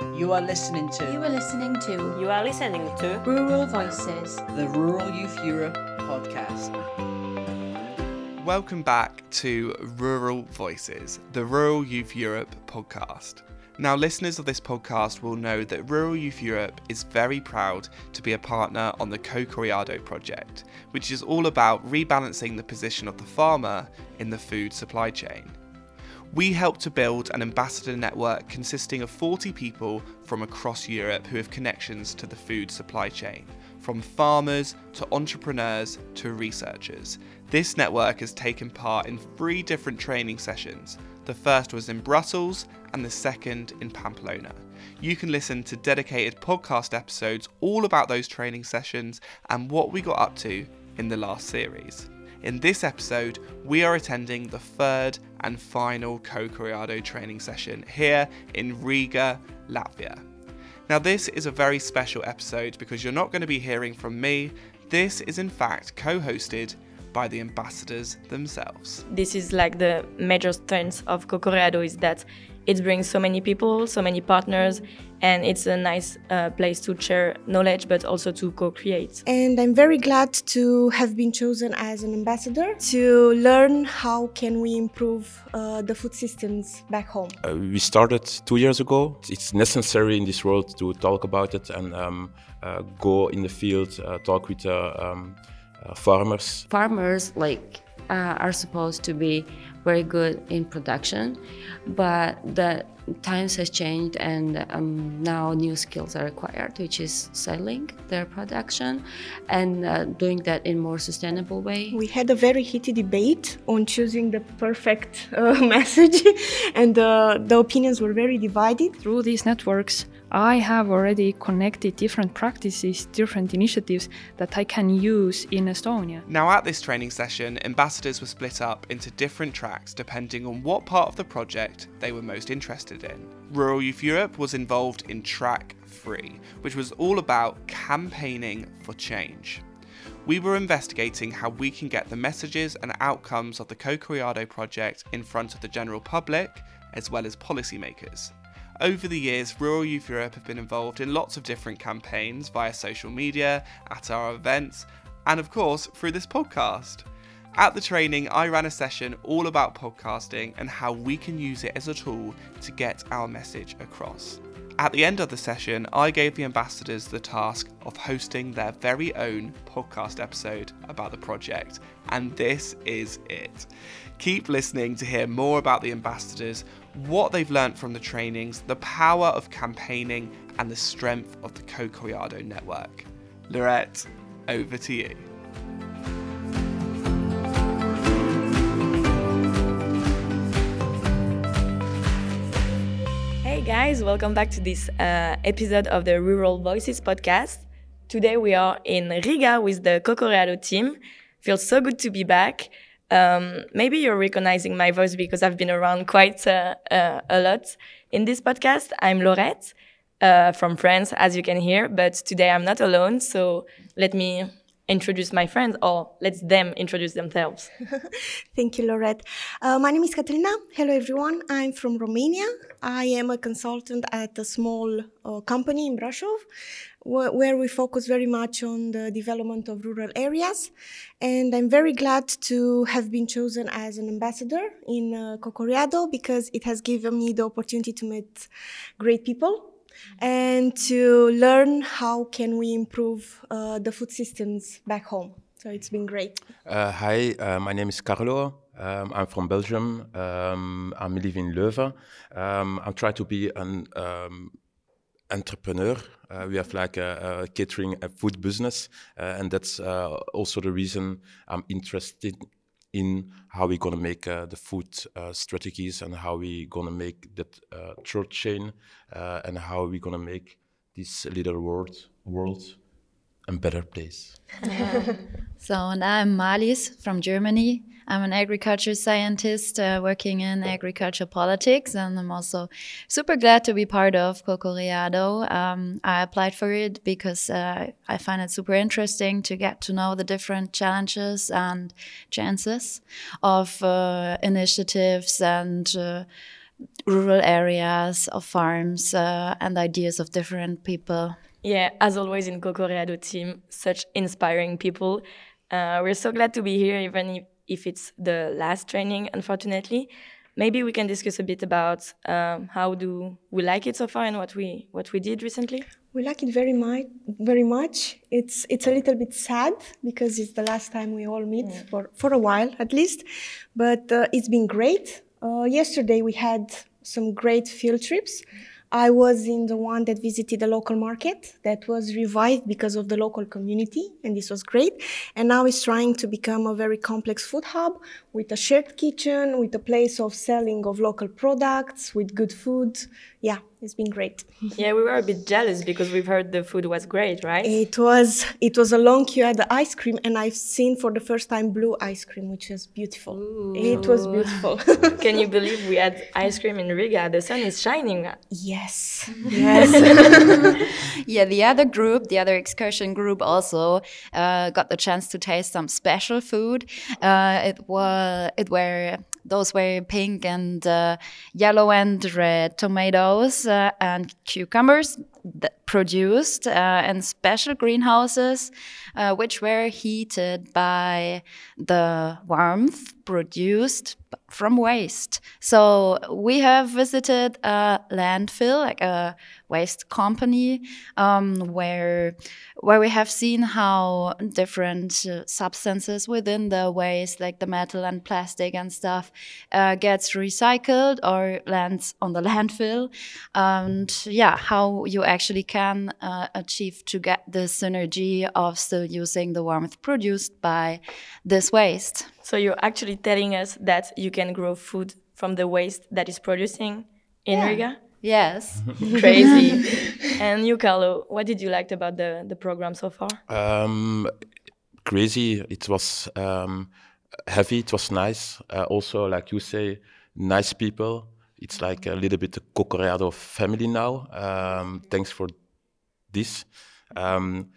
You are listening to You are listening to You are listening to Rural Voices. the Rural Youth Europe podcast. Welcome back to Rural Voices, the Rural Youth Europe podcast. Now, listeners of this podcast will know that Rural Youth Europe is very proud to be a partner on the Cocoreado project, which is all about rebalancing the position of the farmer in the food supply chain. We help to build an ambassador network consisting of 40 people from across Europe who have connections to the food supply chain, from farmers to entrepreneurs to researchers. This network has taken part in three different training sessions. The first was in Brussels and the second in Pamplona. You can listen to dedicated podcast episodes all about those training sessions and what we got up to in the last series. In this episode, we are attending the third and final Cocoreado training session here in Riga, Latvia. Now, this is a very special episode because you're not going to be hearing from me. This is, in fact, co hosted by the ambassadors themselves. this is like the major strength of Cocoreado is that it brings so many people, so many partners, and it's a nice uh, place to share knowledge, but also to co-create. and I'm very glad to have been chosen as an ambassador to learn how can we improve uh, the food systems back home. Uh, we started two years ago. It's necessary in this world to talk about it and um, uh, go in the field, uh, talk with uh, um, uh, farmers. farmers like uh, are supposed to be very good in production but the times has changed and um, now new skills are required which is selling their production and uh, doing that in more sustainable way We had a very heated debate on choosing the perfect uh, message, and uh, the opinions were very divided. Through these networks, I have already connected different practices, different initiatives that I can use in Estonia. Now, at this training session, ambassadors were split up into different tracks depending on what part of the project they were most interested in. Rural Youth Europe was involved in track 3, which was all about campaigning for change. We were investigating how we can get the messages and outcomes of the Cocoreado project in front of the general public as well as policymakers. Over the years, Rural Youth Europe have been involved in lots of different campaigns via social media, at our events, and of course through this podcast. At the training, I ran a session all about podcasting and how we can use it as a tool to get our message across. At the end of the session, I gave the ambassadors the task of hosting their very own podcast episode about the project, and this is it. Keep listening to hear more about the ambassadors, what they've learnt from the trainings, the power of campaigning, and the strength of the Cocoreado network. Lorette, over to you. Guys, welcome back to this uh, episode of the Rural Voices podcast. Today we are in Riga with the Cocoreado team. Feels so good to be back. Um, maybe you're recognizing my voice because I've been around quite uh, uh, a lot in this podcast. I'm Laurette uh, from France, as you can hear, but today I'm not alone. So let me introduce my friends, or let them introduce themselves. Thank you, Lorette. Uh, my name is Catalina. Hello, everyone. I'm from Romania. I am a consultant at a small uh, company in Brasov, wh- where we focus very much on the development of rural areas. And I'm very glad to have been chosen as an ambassador in uh, Cocoreado because it has given me the opportunity to meet great people and to learn how can we improve uh, the food systems back home. So it's been great. Uh, hi, uh, my name is Carlo. Um, I'm from Belgium. Um, I'm living in Leuven. Um, I'm trying to be an um, entrepreneur. Uh, we have like a, a catering a food business, uh, and that's uh, also the reason I'm interested in how we're gonna make uh, the food uh, strategies and how we're gonna make that uh, short chain uh, and how we're gonna make this little world world a better place. So, and I'm Malis from Germany. I'm an agriculture scientist uh, working in agriculture politics, and I'm also super glad to be part of Cocoreado. Um, I applied for it because uh, I find it super interesting to get to know the different challenges and chances of uh, initiatives and uh, rural areas of farms uh, and ideas of different people. Yeah, as always in Cocoreado team, such inspiring people. Uh, we're so glad to be here, even if, if it's the last training, unfortunately. Maybe we can discuss a bit about um, how do we like it so far and what we what we did recently. We like it very much. Very much. It's it's a little bit sad because it's the last time we all meet Mm. for for a while at least, but uh, it's been great. Uh, yesterday we had some great field trips. I was in the one that visited the local market that was revived because of the local community, and this was great. And now it's trying to become a very complex food hub with a shared kitchen, with a place of selling of local products, with good food. Yeah, it's been great. Yeah, we were a bit jealous because we've heard the food was great, right? It was it was a long queue at the ice cream, and I've seen for the first time blue ice cream, which was beautiful. Ooh. It was beautiful. Can you believe we had ice cream in Riga? The sun is shining. yes, yes. yeah, the other group, the other excursion group, also uh, got the chance to taste some special food. Uh, it was it were those were pink and uh, yellow and red tomatoes uh, and cucumbers produced uh, in special greenhouses, uh, which were heated by the warmth produced from waste. So we have visited a landfill, like a waste company, um, where where we have seen how different uh, substances within the waste, like the metal and plastic and stuff, uh, gets recycled or lands on the landfill, and yeah, how you actually can uh, achieve to get the synergy of still using the warmth produced by this waste. So you're actually telling us that you can grow food from the waste that is producing in Yeah. Riga? Yes. Crazy. and you, Carlo, what did you like about the, the program so far? Um, crazy. It was um, heavy. It was nice. Uh, also, like you say, nice people. It's like a little bit a Cocoreado family now. Um, thanks for this. Um,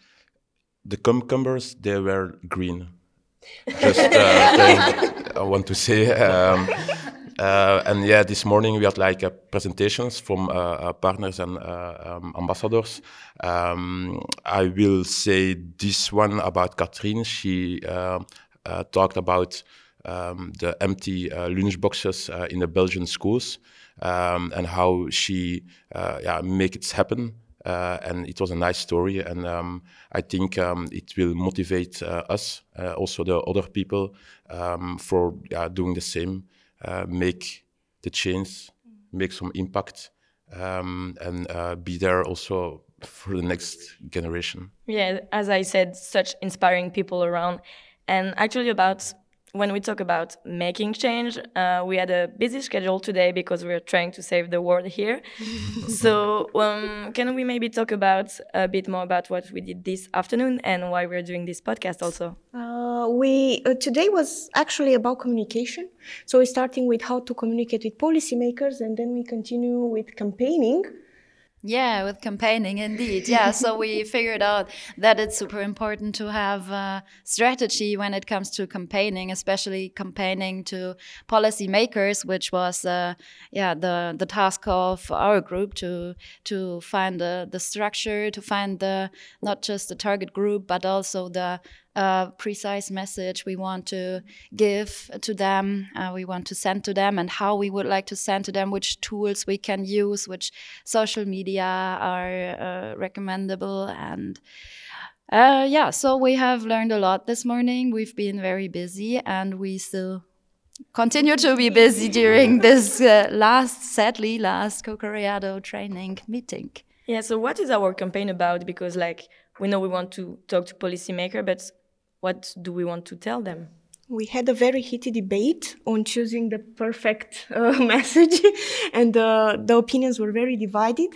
the cucumbers they were green. Just uh, thing I want to say. Um, uh, and yeah, this morning we had like uh, presentations from uh, uh, partners and uh, um, ambassadors. Um, I will say this one about Katrien. She uh, uh, talked about um, the empty lunch boxes in the Belgian schools um, and how she yeah make it happen. Uh, and it was a nice story, and um, I think um, it will motivate uh, us, uh, also the other people, um, for doing the same, make the change, make some impact, um, and be there also for the next generation. Yeah, as I said, such inspiring people around. And actually, about when we talk about making change, uh, we had a busy schedule today because we're trying to save the world here. so, um, can we maybe talk about a bit more about what we did this afternoon and why we're doing this podcast also? Uh, we uh, today was actually about communication. So we're starting with how to communicate with policymakers, and then we continue with campaigning. Yeah, with campaigning, indeed. Yeah, so we figured out that it's super important to have a strategy when it comes to campaigning, especially campaigning to policymakers, which was, uh, yeah, the the task of our group to to find the the structure, to find the not just the target group, but also the uh, precise message we want to give to them, uh, we want to send to them, and how we would like to send to them, which tools we can use, which social media are uh, recommendable, and uh, yeah. So we have learned a lot this morning. We've been very busy, and we still continue to be busy during this uh, last, sadly, last Cocoreado training meeting. Yeah, so what is our campaign about? Because, like, we know we want to talk to policymaker, but what do we want to tell them? We had a very heated debate on choosing the perfect uh, message, and uh, the opinions were very divided.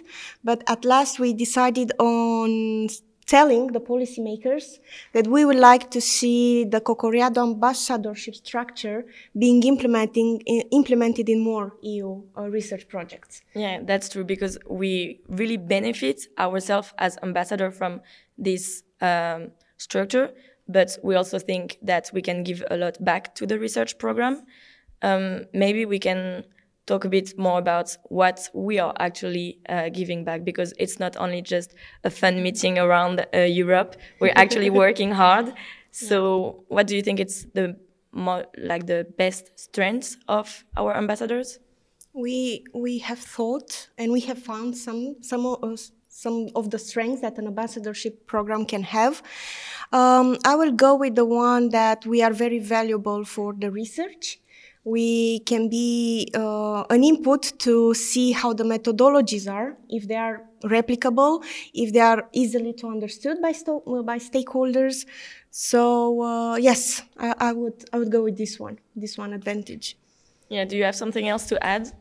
But at last, we decided on telling the policymakers that we would like to see the Cocoreado ambassadorship structure being implementing, implemented in more EU uh, research projects. Yeah, that's true because we really benefit ourselves as ambassador from this um, structure, but we also think that we can give a lot back to the research program. Um, maybe we can talk a bit more about what we are actually uh, giving back because it's not only just a fun meeting around uh, Europe. We're actually working hard. So, what do you think it's the more like the best strengths of our ambassadors? We we have thought and we have found some some of us some of the strengths that an ambassadorship program can have. Um, I will go with the one that we are very valuable for the research. We can be uh, an input to see how the methodologies are, if they are replicable, if they are easily to understood by, by stakeholders. So uh, yes, I, I, would I would go with this one, this one advantage. Yeah. Do you have something else to add?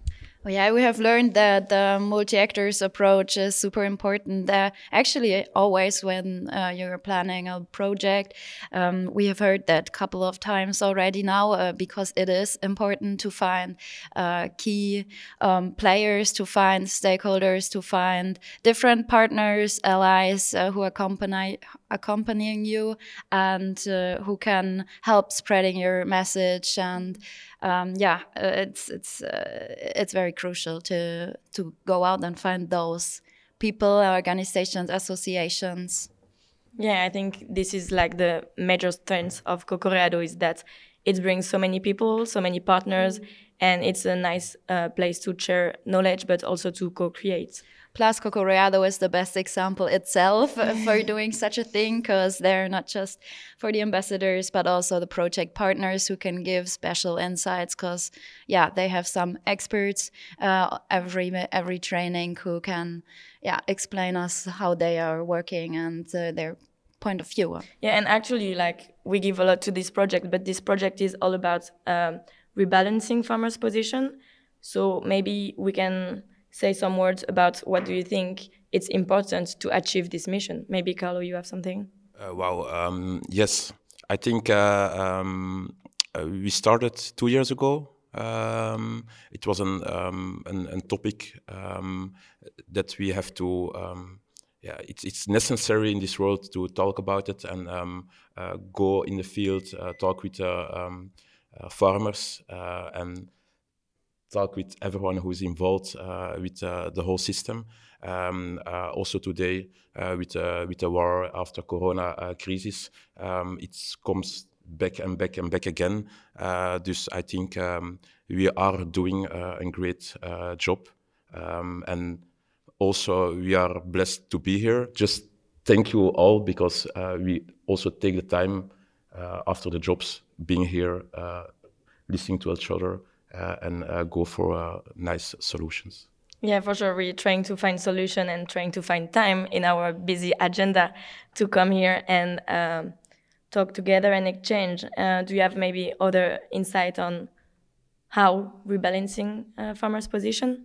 Well, yeah, we have learned that the multi-actors approach is super important. Uh, actually, always when uh, you're planning a project, um, we have heard that a couple of times already now, uh, because it is important to find uh, key um, players, to find stakeholders, to find different partners, allies uh, who accompany accompanying you and uh, who can help spreading your message and um, yeah uh, it's it's uh, it's very crucial to to go out and find those people organizations associations yeah i think this is like the major strength of Cocoreado is that it brings so many people so many partners mm -hmm. And it's a nice uh, place to share knowledge but also to co-create Plus, Cocoreado is the best example itself for doing such a thing because they're not just for the ambassadors, but also the project partners who can give special insights. Because yeah, they have some experts uh, every every training who can yeah explain us how they are working and uh, their point of view. Yeah, and actually, like we give a lot to this project, but this project is all about um, rebalancing farmers' position. So maybe we can say some words about what do you think it's important to achieve this mission. Maybe Carlo, you have something. Uh, well, um, yes, I think uh, um, uh, we started two years ago. Um, it was an, um, an, an topic um, that we have to. Um, yeah, it's it's necessary in this world to talk about it and uh, go in the field, uh, talk with uh, farmers and talk with everyone who's involved uh, with uh, the whole system. Um, uh, also today, with with the war after Corona crisis, um, it comes back and back and back again. Uh, dus I think um, we are doing uh, a great uh, job. Um, and also we are blessed to be here. Just thank you all because we also take the time after the jobs being here, listening to each other, uh, and uh, go for uh, nice solutions. Yeah, for sure. We're trying to find solution and trying to find time in our busy agenda to come here and um, talk together and exchange. Uh, do you have maybe other insight on how rebalancing uh, farmers' position?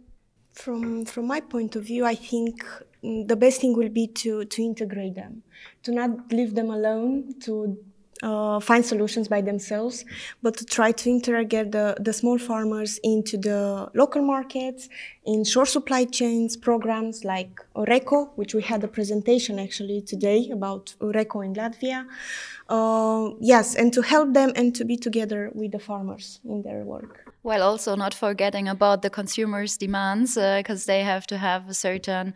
From from my point of view, I think the best thing will be to to integrate them, to not leave them alone, to uh, find solutions by themselves, but to try to integrate the, the small farmers into the local markets, in short supply chains programs like Oreco, which we had a presentation actually today about Oreco in Latvia. Uh, yes, and to help them and to be together with the farmers in their work. While also not forgetting about the consumers' demands, because uh, they have to have a certain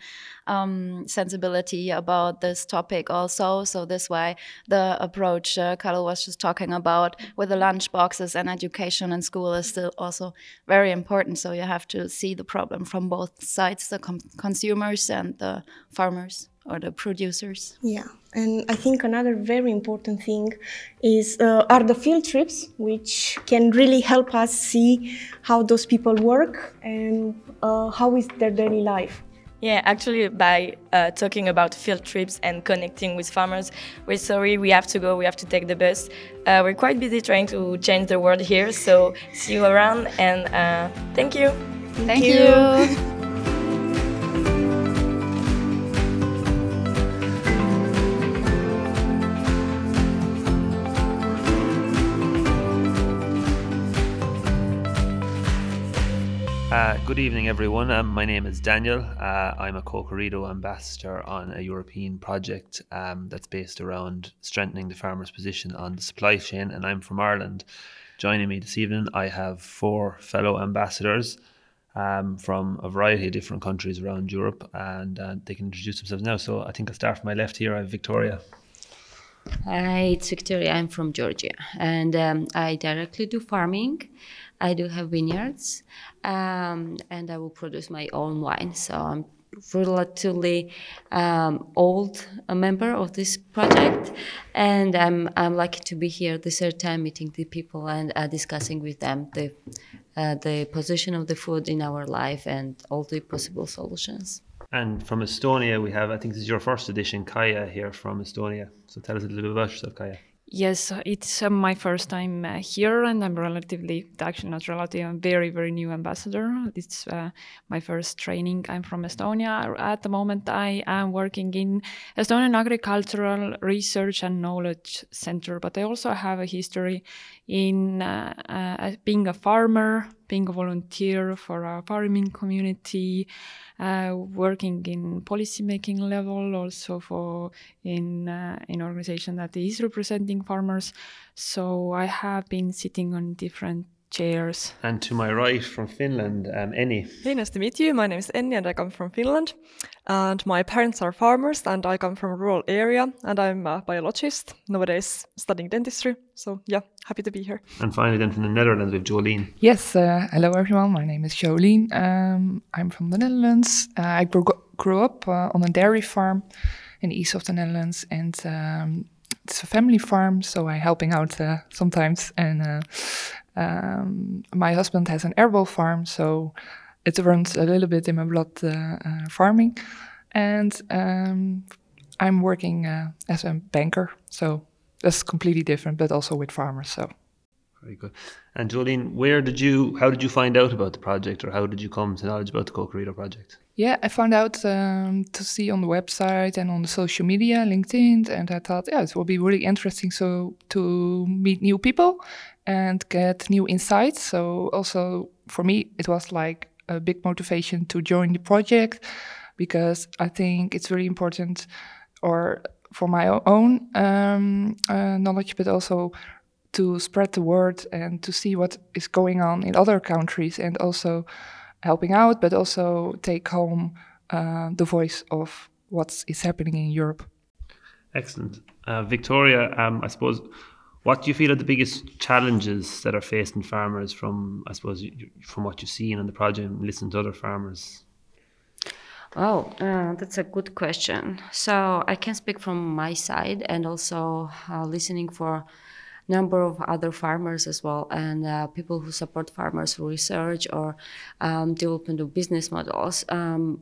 um, sensibility about this topic also. So this why the approach uh, Carlo was just talking about with the lunch boxes and education in school is still also very important. So you have to see the problem from both sides, the consumers and the farmers or the producers. Yeah, and I think another very important thing is uh, are the field trips, which can really help us see how those people work and uh, how is their daily life. Yeah, actually, by uh, talking about field trips and connecting with farmers, we're sorry we have to go, we have to take the bus. Uh, we're quite busy trying to change the world here, so see you around and uh, thank you. Thank, thank you. you. good evening, everyone. Um, my name is Daniel. Uh, I'm a Cocoreado ambassador on a European project um, that's based around strengthening the farmer's position on the supply chain, and I'm from Ireland. Joining me this evening, I have four fellow ambassadors. um, from a variety of different countries around Europe, and uh, they can introduce themselves now. So I think I'll start from my left here. I have Victoria. Hi, it's Victoria. I'm from Georgia, and um, I directly do farming. I do have vineyards, um, and I will produce my own wine. So I'm relatively um, old a member of this project, and I'm I'm lucky to be here the third time meeting the people and uh, discussing with them the uh, the position of the food in our life and all the possible solutions. And from Estonia, we have I think this is your first edition, Kaya here from Estonia. So tell us a little bit about yourself, Kaya. Yes, it's uh, my first time uh, here, and I'm relatively, actually not relatively, I'm very, very new ambassador. It's uh, my first training. I'm from Estonia. At the moment, I am working in Estonian Agricultural Research and Knowledge Center, but I also have a history in uh, uh, being a farmer, being a volunteer for a farming community, uh, working in policy making level, also for in an organization that is representing farmers. So I have been sitting on different chairs. And to my right from Finland, um, Enni. Hey, nice to meet you. My name is Enni and I come from Finland. And my parents are farmers and I come from a rural area and I'm a biologist, nowadays studying dentistry. So yeah, happy to be here. And finally then from the Netherlands with Jolene. Yes, uh, hello everyone. My name is Jolene. Um, I'm from the Netherlands. Uh, I grew, grew up uh, on a dairy farm in the east of the Netherlands and um, it's a family farm, so I'm helping out uh, sometimes. And uh, um, my husband has an herbal farm, so it runs a little bit in my blood uh, uh farming. And um, I'm working uh, as a banker, so that's completely different, but also with farmers. So very good. And Jolien, where did you, how did you find out about the project, or how did you come to knowledge about the Cocoreado project? Yeah, I found out um, to see on the website and on the social media, LinkedIn, and I thought, yeah, it will be really interesting so to meet new people and get new insights. So also for me, it was like a big motivation to join the project because I think it's really important, or for my own um, uh, knowledge, but also to spread the word and to see what is going on in other countries and also helping out, but also take home uh, the voice of what is happening in Europe. Excellent. Uh, Victoria, um, I suppose, what do you feel are the biggest challenges that are facing farmers from, I suppose, from what you've seen on the project and listening to other farmers? Oh, uh, that's a good question. So I can speak from my side and also uh, listening for a number of other farmers as well and uh, people who support farmers research or um, development of business models. Um,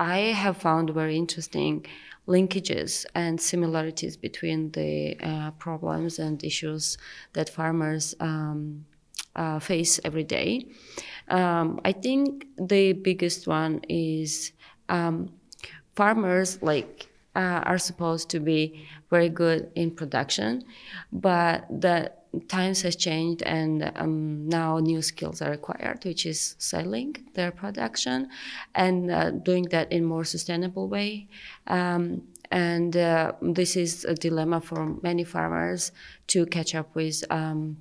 I have found very interesting linkages and similarities between the uh, problems and issues that farmers um, uh, face every day. Um, I think the biggest one is um, farmers like uh, are supposed to be very good in production, but the times has changed and um, now new skills are required, which is selling their production and uh, doing that in more sustainable way. Um, and uh, this is a dilemma for many farmers to catch up with um,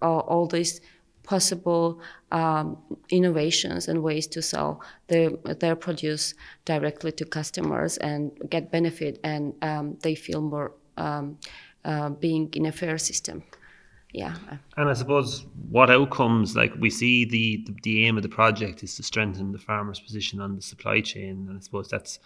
all, all these possible um, innovations and ways to sell their, their produce directly to customers and get benefit and um, they feel more um, uh, being in a fair system yeah. And i suppose what outcomes like we see the, the, the aim of the project is to strengthen the farmer's position on the supply chain. And i suppose that's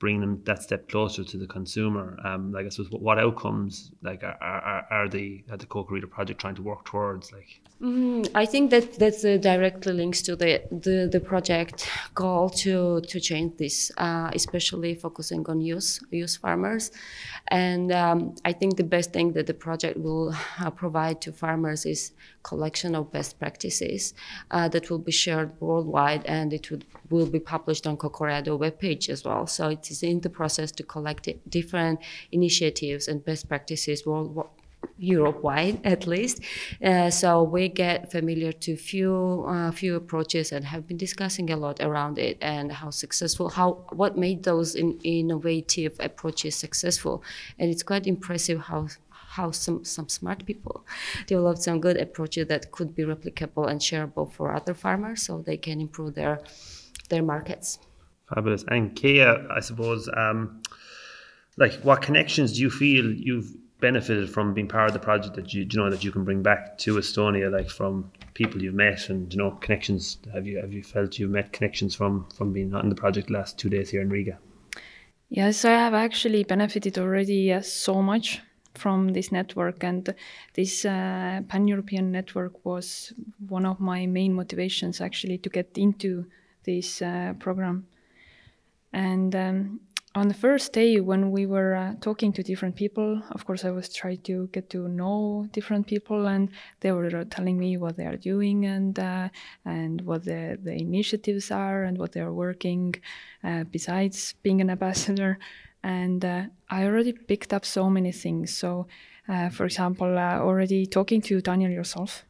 bringing them that step closer to the consumer. Um, like I suppose, what, outcomes like are, are, are the are the Cocoreado project trying to work towards? Like, mm, I think that that uh, directly links to the, the, the project goal to to change this, uh, especially focusing on youth youth farmers, and um, I think the best thing that the project will uh, provide to farmers is collection of best practices uh, that will be shared worldwide, and it will be published on Cocoreado webpage as well. So it is in the process to collect different initiatives and best practices worldwide. Europe-wide, at least, uh, so we get familiar to few uh, few approaches and have been discussing a lot around it and how successful, how what made those in, innovative approaches successful, and it's quite impressive how how some some smart people developed some good approaches that could be replicable and shareable for other farmers, so they can improve their their markets. Fabulous. And Kia, I suppose, um, like what connections do you feel you've benefited from being part of the project that you, you know that you can bring back to Estonia, like from people you've met and you know connections? Have you have you felt you've met connections from from being on the project last two days here in Riga? Yes, I have actually benefited already uh, so much from this network, and this uh, pan European network was one of my main motivations actually to get into this uh, program. And um, on the first day when we were uh, talking to different people of course i was trying to get to know different people and they were telling me what they are doing and uh, and what the, the initiatives are and what they are working uh, besides being an ambassador and uh, i already picked up so many things. So uh, for example already talking to daniel yourself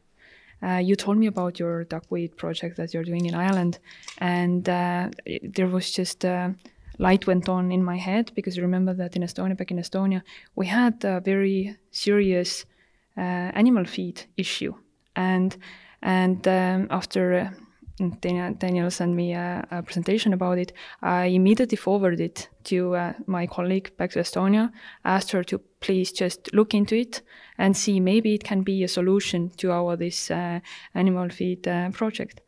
you told me about your duckweed project that you're doing in Ireland, and there was just light went on in my head because you remember that in Estonia, back in Estonia, we had a very serious uh, animal feed issue, and and um, after uh, Daniel, Daniel, sent me a, a, presentation about it, I immediately forwarded it to uh, my colleague back to Estonia, asked her to please just look into it and see maybe it can be a solution to our this uh, animal feed uh, project.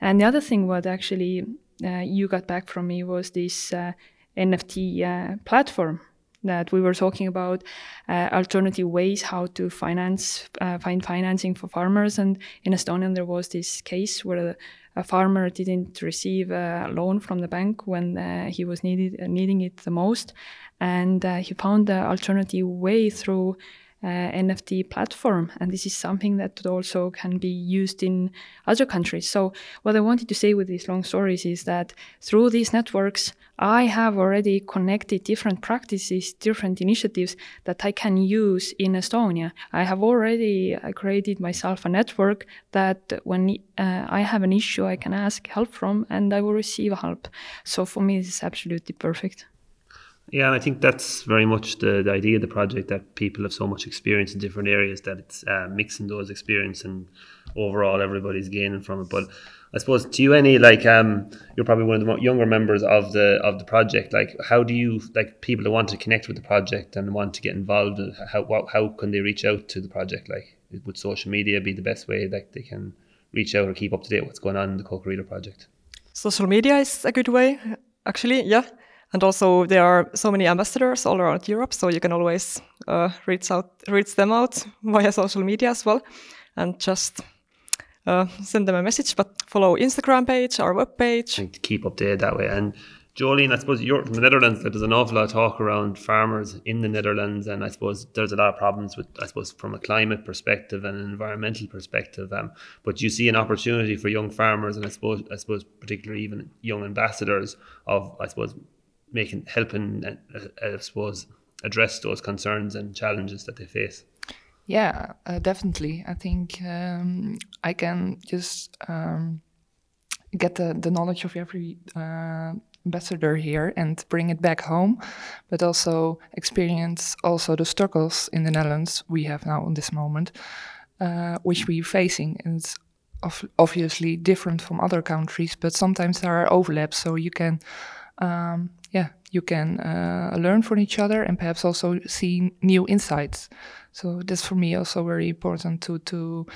And the other thing what actually uh, you got back from me was this uh, NFT uh, platform that we were talking about uh, alternative ways how to finance uh, find financing for farmers. And in estonia there was this case where a, farmer didn't receive a loan from the bank when uh, he was needed needing it the most. And he found the alternative way through uh, NFT platform. And this is something that also can be used in other countries. So, what I wanted to say with these long stories is that through these networks, I have already connected different practices, different initiatives that I can use in Estonia. I have already uh, created myself a network that when uh, I have an issue, I can ask help from and I will receive help. So, for me, this is absolutely perfect. Yeah, and I think that's very much the, the idea of the project that people have so much experience in different areas that it's uh, mixing those experience and overall everybody's gaining from it. But I suppose to you, any like um, you're probably one of the younger members of the of the project. Like, how do you like people that want to connect with the project and want to get involved? How what, how can they reach out to the project? Like, would social media be the best way that they can reach out or keep up to date what's going on in the Cocoreado project? Social media is a good way, actually. Yeah, and also there are so many ambassadors all around Europe, so you can always uh, reach out, reach them out via social media as well, and just uh, send them a message. But follow Instagram page, our web page. To keep updated that way. And Jolene, I suppose you're from the Netherlands. There's an awful lot of talk around farmers in the Netherlands, and I suppose there's a lot of problems with, I suppose, from a climate perspective and an environmental perspective. Um, but you see an opportunity for young farmers, and I suppose, I suppose, particularly even young ambassadors of, I suppose, making helping uh, uh, I suppose address those concerns and challenges that they face. Yeah, uh, definitely. I think um, I can just um, get the, the knowledge of every uh, ambassador here and bring it back home, but also experience also the struggles in the Netherlands we have now in this moment, uh, which we're facing. And it's obviously different from other countries, but sometimes there are overlaps, so you can um, yeah, you can uh, learn from each other and perhaps also see new insights. So that's for me also very important to to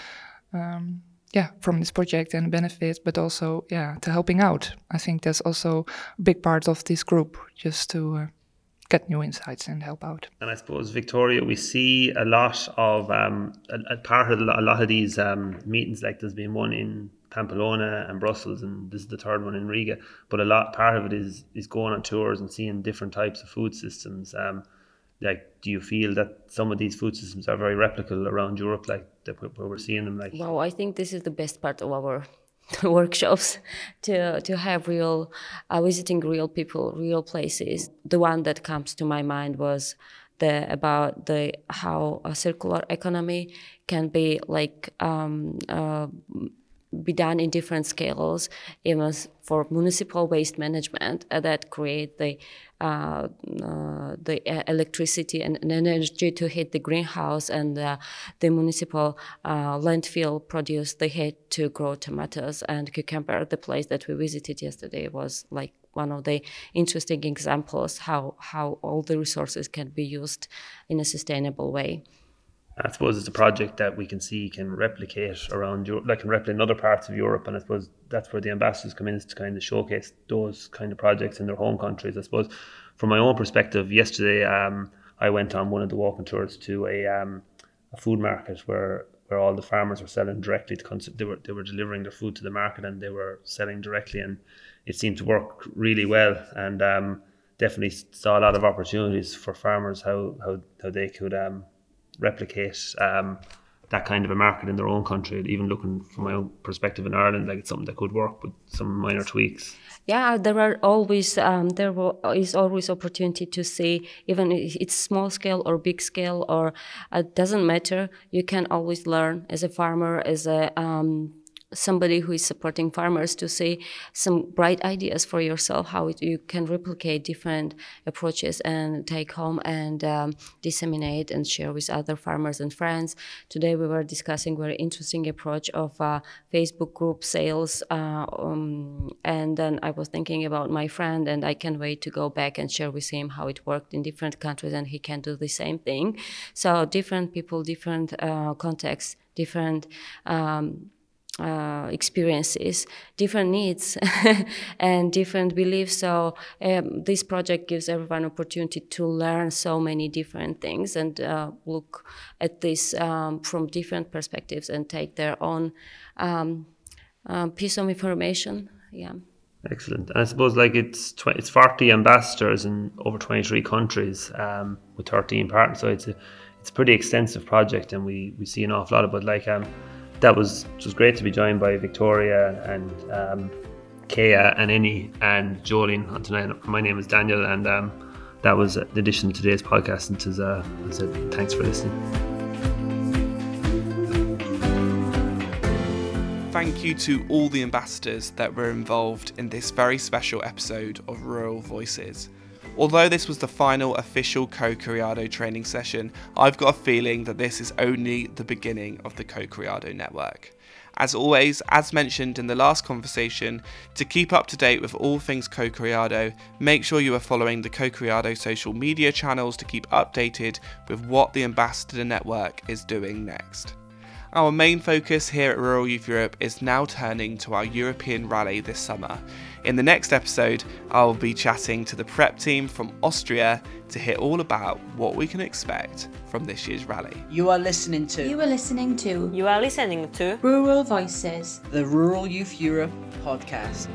um, yeah from this project and benefit, but also yeah to helping out. I think that's also a big part of this group, just to. Uh, get new insights and help out. And I suppose Victoria, we see a lot of um, a, a, part of a lot of these um, meetings. Like there's been one in Pamplona and Brussels, and this is the third one in Riga. But a lot part of it is is going on tours and seeing different types of food systems. Um, like, do you feel that some of these food systems are very replicable around Europe, like where we're seeing them? Like, well, I think this is the best part of our workshops to to have real uh, visiting real people, real places. The one that comes to my mind was the about the how a circular economy can be like um, uh, be done in different scales, even for municipal waste management uh, that create the uh, uh, the electricity and, and, energy to heat the greenhouse, and uh, the municipal uh, landfill produce the heat to grow tomatoes and cucumber. The place that we visited yesterday was like one of the interesting examples how how all the resources can be used in a sustainable way. I suppose it's a project that we can see can replicate around Europe, like can replicate in other parts of Europe, and I suppose that's where the ambassadors come in to kind of showcase those kind of projects in their home countries. I suppose, from my own perspective, yesterday um, I went on one of the walking tours to a um, a food market where where all the farmers were selling directly to cons- they were they were delivering their food to the market and they were selling directly, and it seemed to work really well, and um, definitely saw a lot of opportunities for farmers how how how they could um, replicate um, that kind of a market in their own country. Even looking from my own perspective in Ireland, like it's something that could work with some minor tweaks. Yeah, there are always um, there is always opportunity to see even if it's small scale or big scale or it uh, doesn't matter. You can always learn as a farmer, as a um, somebody who is supporting farmers to see some bright ideas for yourself how it, you can replicate different approaches and take home and um, disseminate and share with other farmers and friends. Today we were discussing very interesting approach of uh, facebook group sales uh, um, and then i was thinking about my friend and i can't wait to go back and share with him how it worked in different countries and he can do the same thing. So different people different uh, contexts different um, uh, experiences, different needs, and different beliefs. So um, this project gives everyone opportunity to learn so many different things and uh, look at this um, from different perspectives and take their own um, um piece of information. Yeah. Excellent. And I suppose like it's tw- it's 40 ambassadors in over 23 countries um, with 13 partners. So it's a it's a pretty extensive project, and we we see an awful lot it. Like um, that was was great to be joined by Victoria and um, Kea and Eni and Jolene on tonight. My name is Daniel, and um, that was the addition to today's podcast. And to, I said thanks for listening. Thank you to all the ambassadors that were involved in this very special episode of Rural Voices. Although this was the final official Cocoreado training session, I've got a feeling that this is only the beginning of the Cocoreado network. As always, as mentioned in the last conversation, to keep up to date with all things Cocoreado, make sure you are following the Cocoreado social media channels to keep updated with what the Ambassador Network is doing next. Our main focus here at Rural Youth Europe is now turning to our European rally this summer. In the next episode, I'll be chatting to the prep team from Austria to hear all about what we can expect from this year's rally. You are listening to. You are listening to. You are listening to. Rural Voices. The Rural Youth Europe podcast.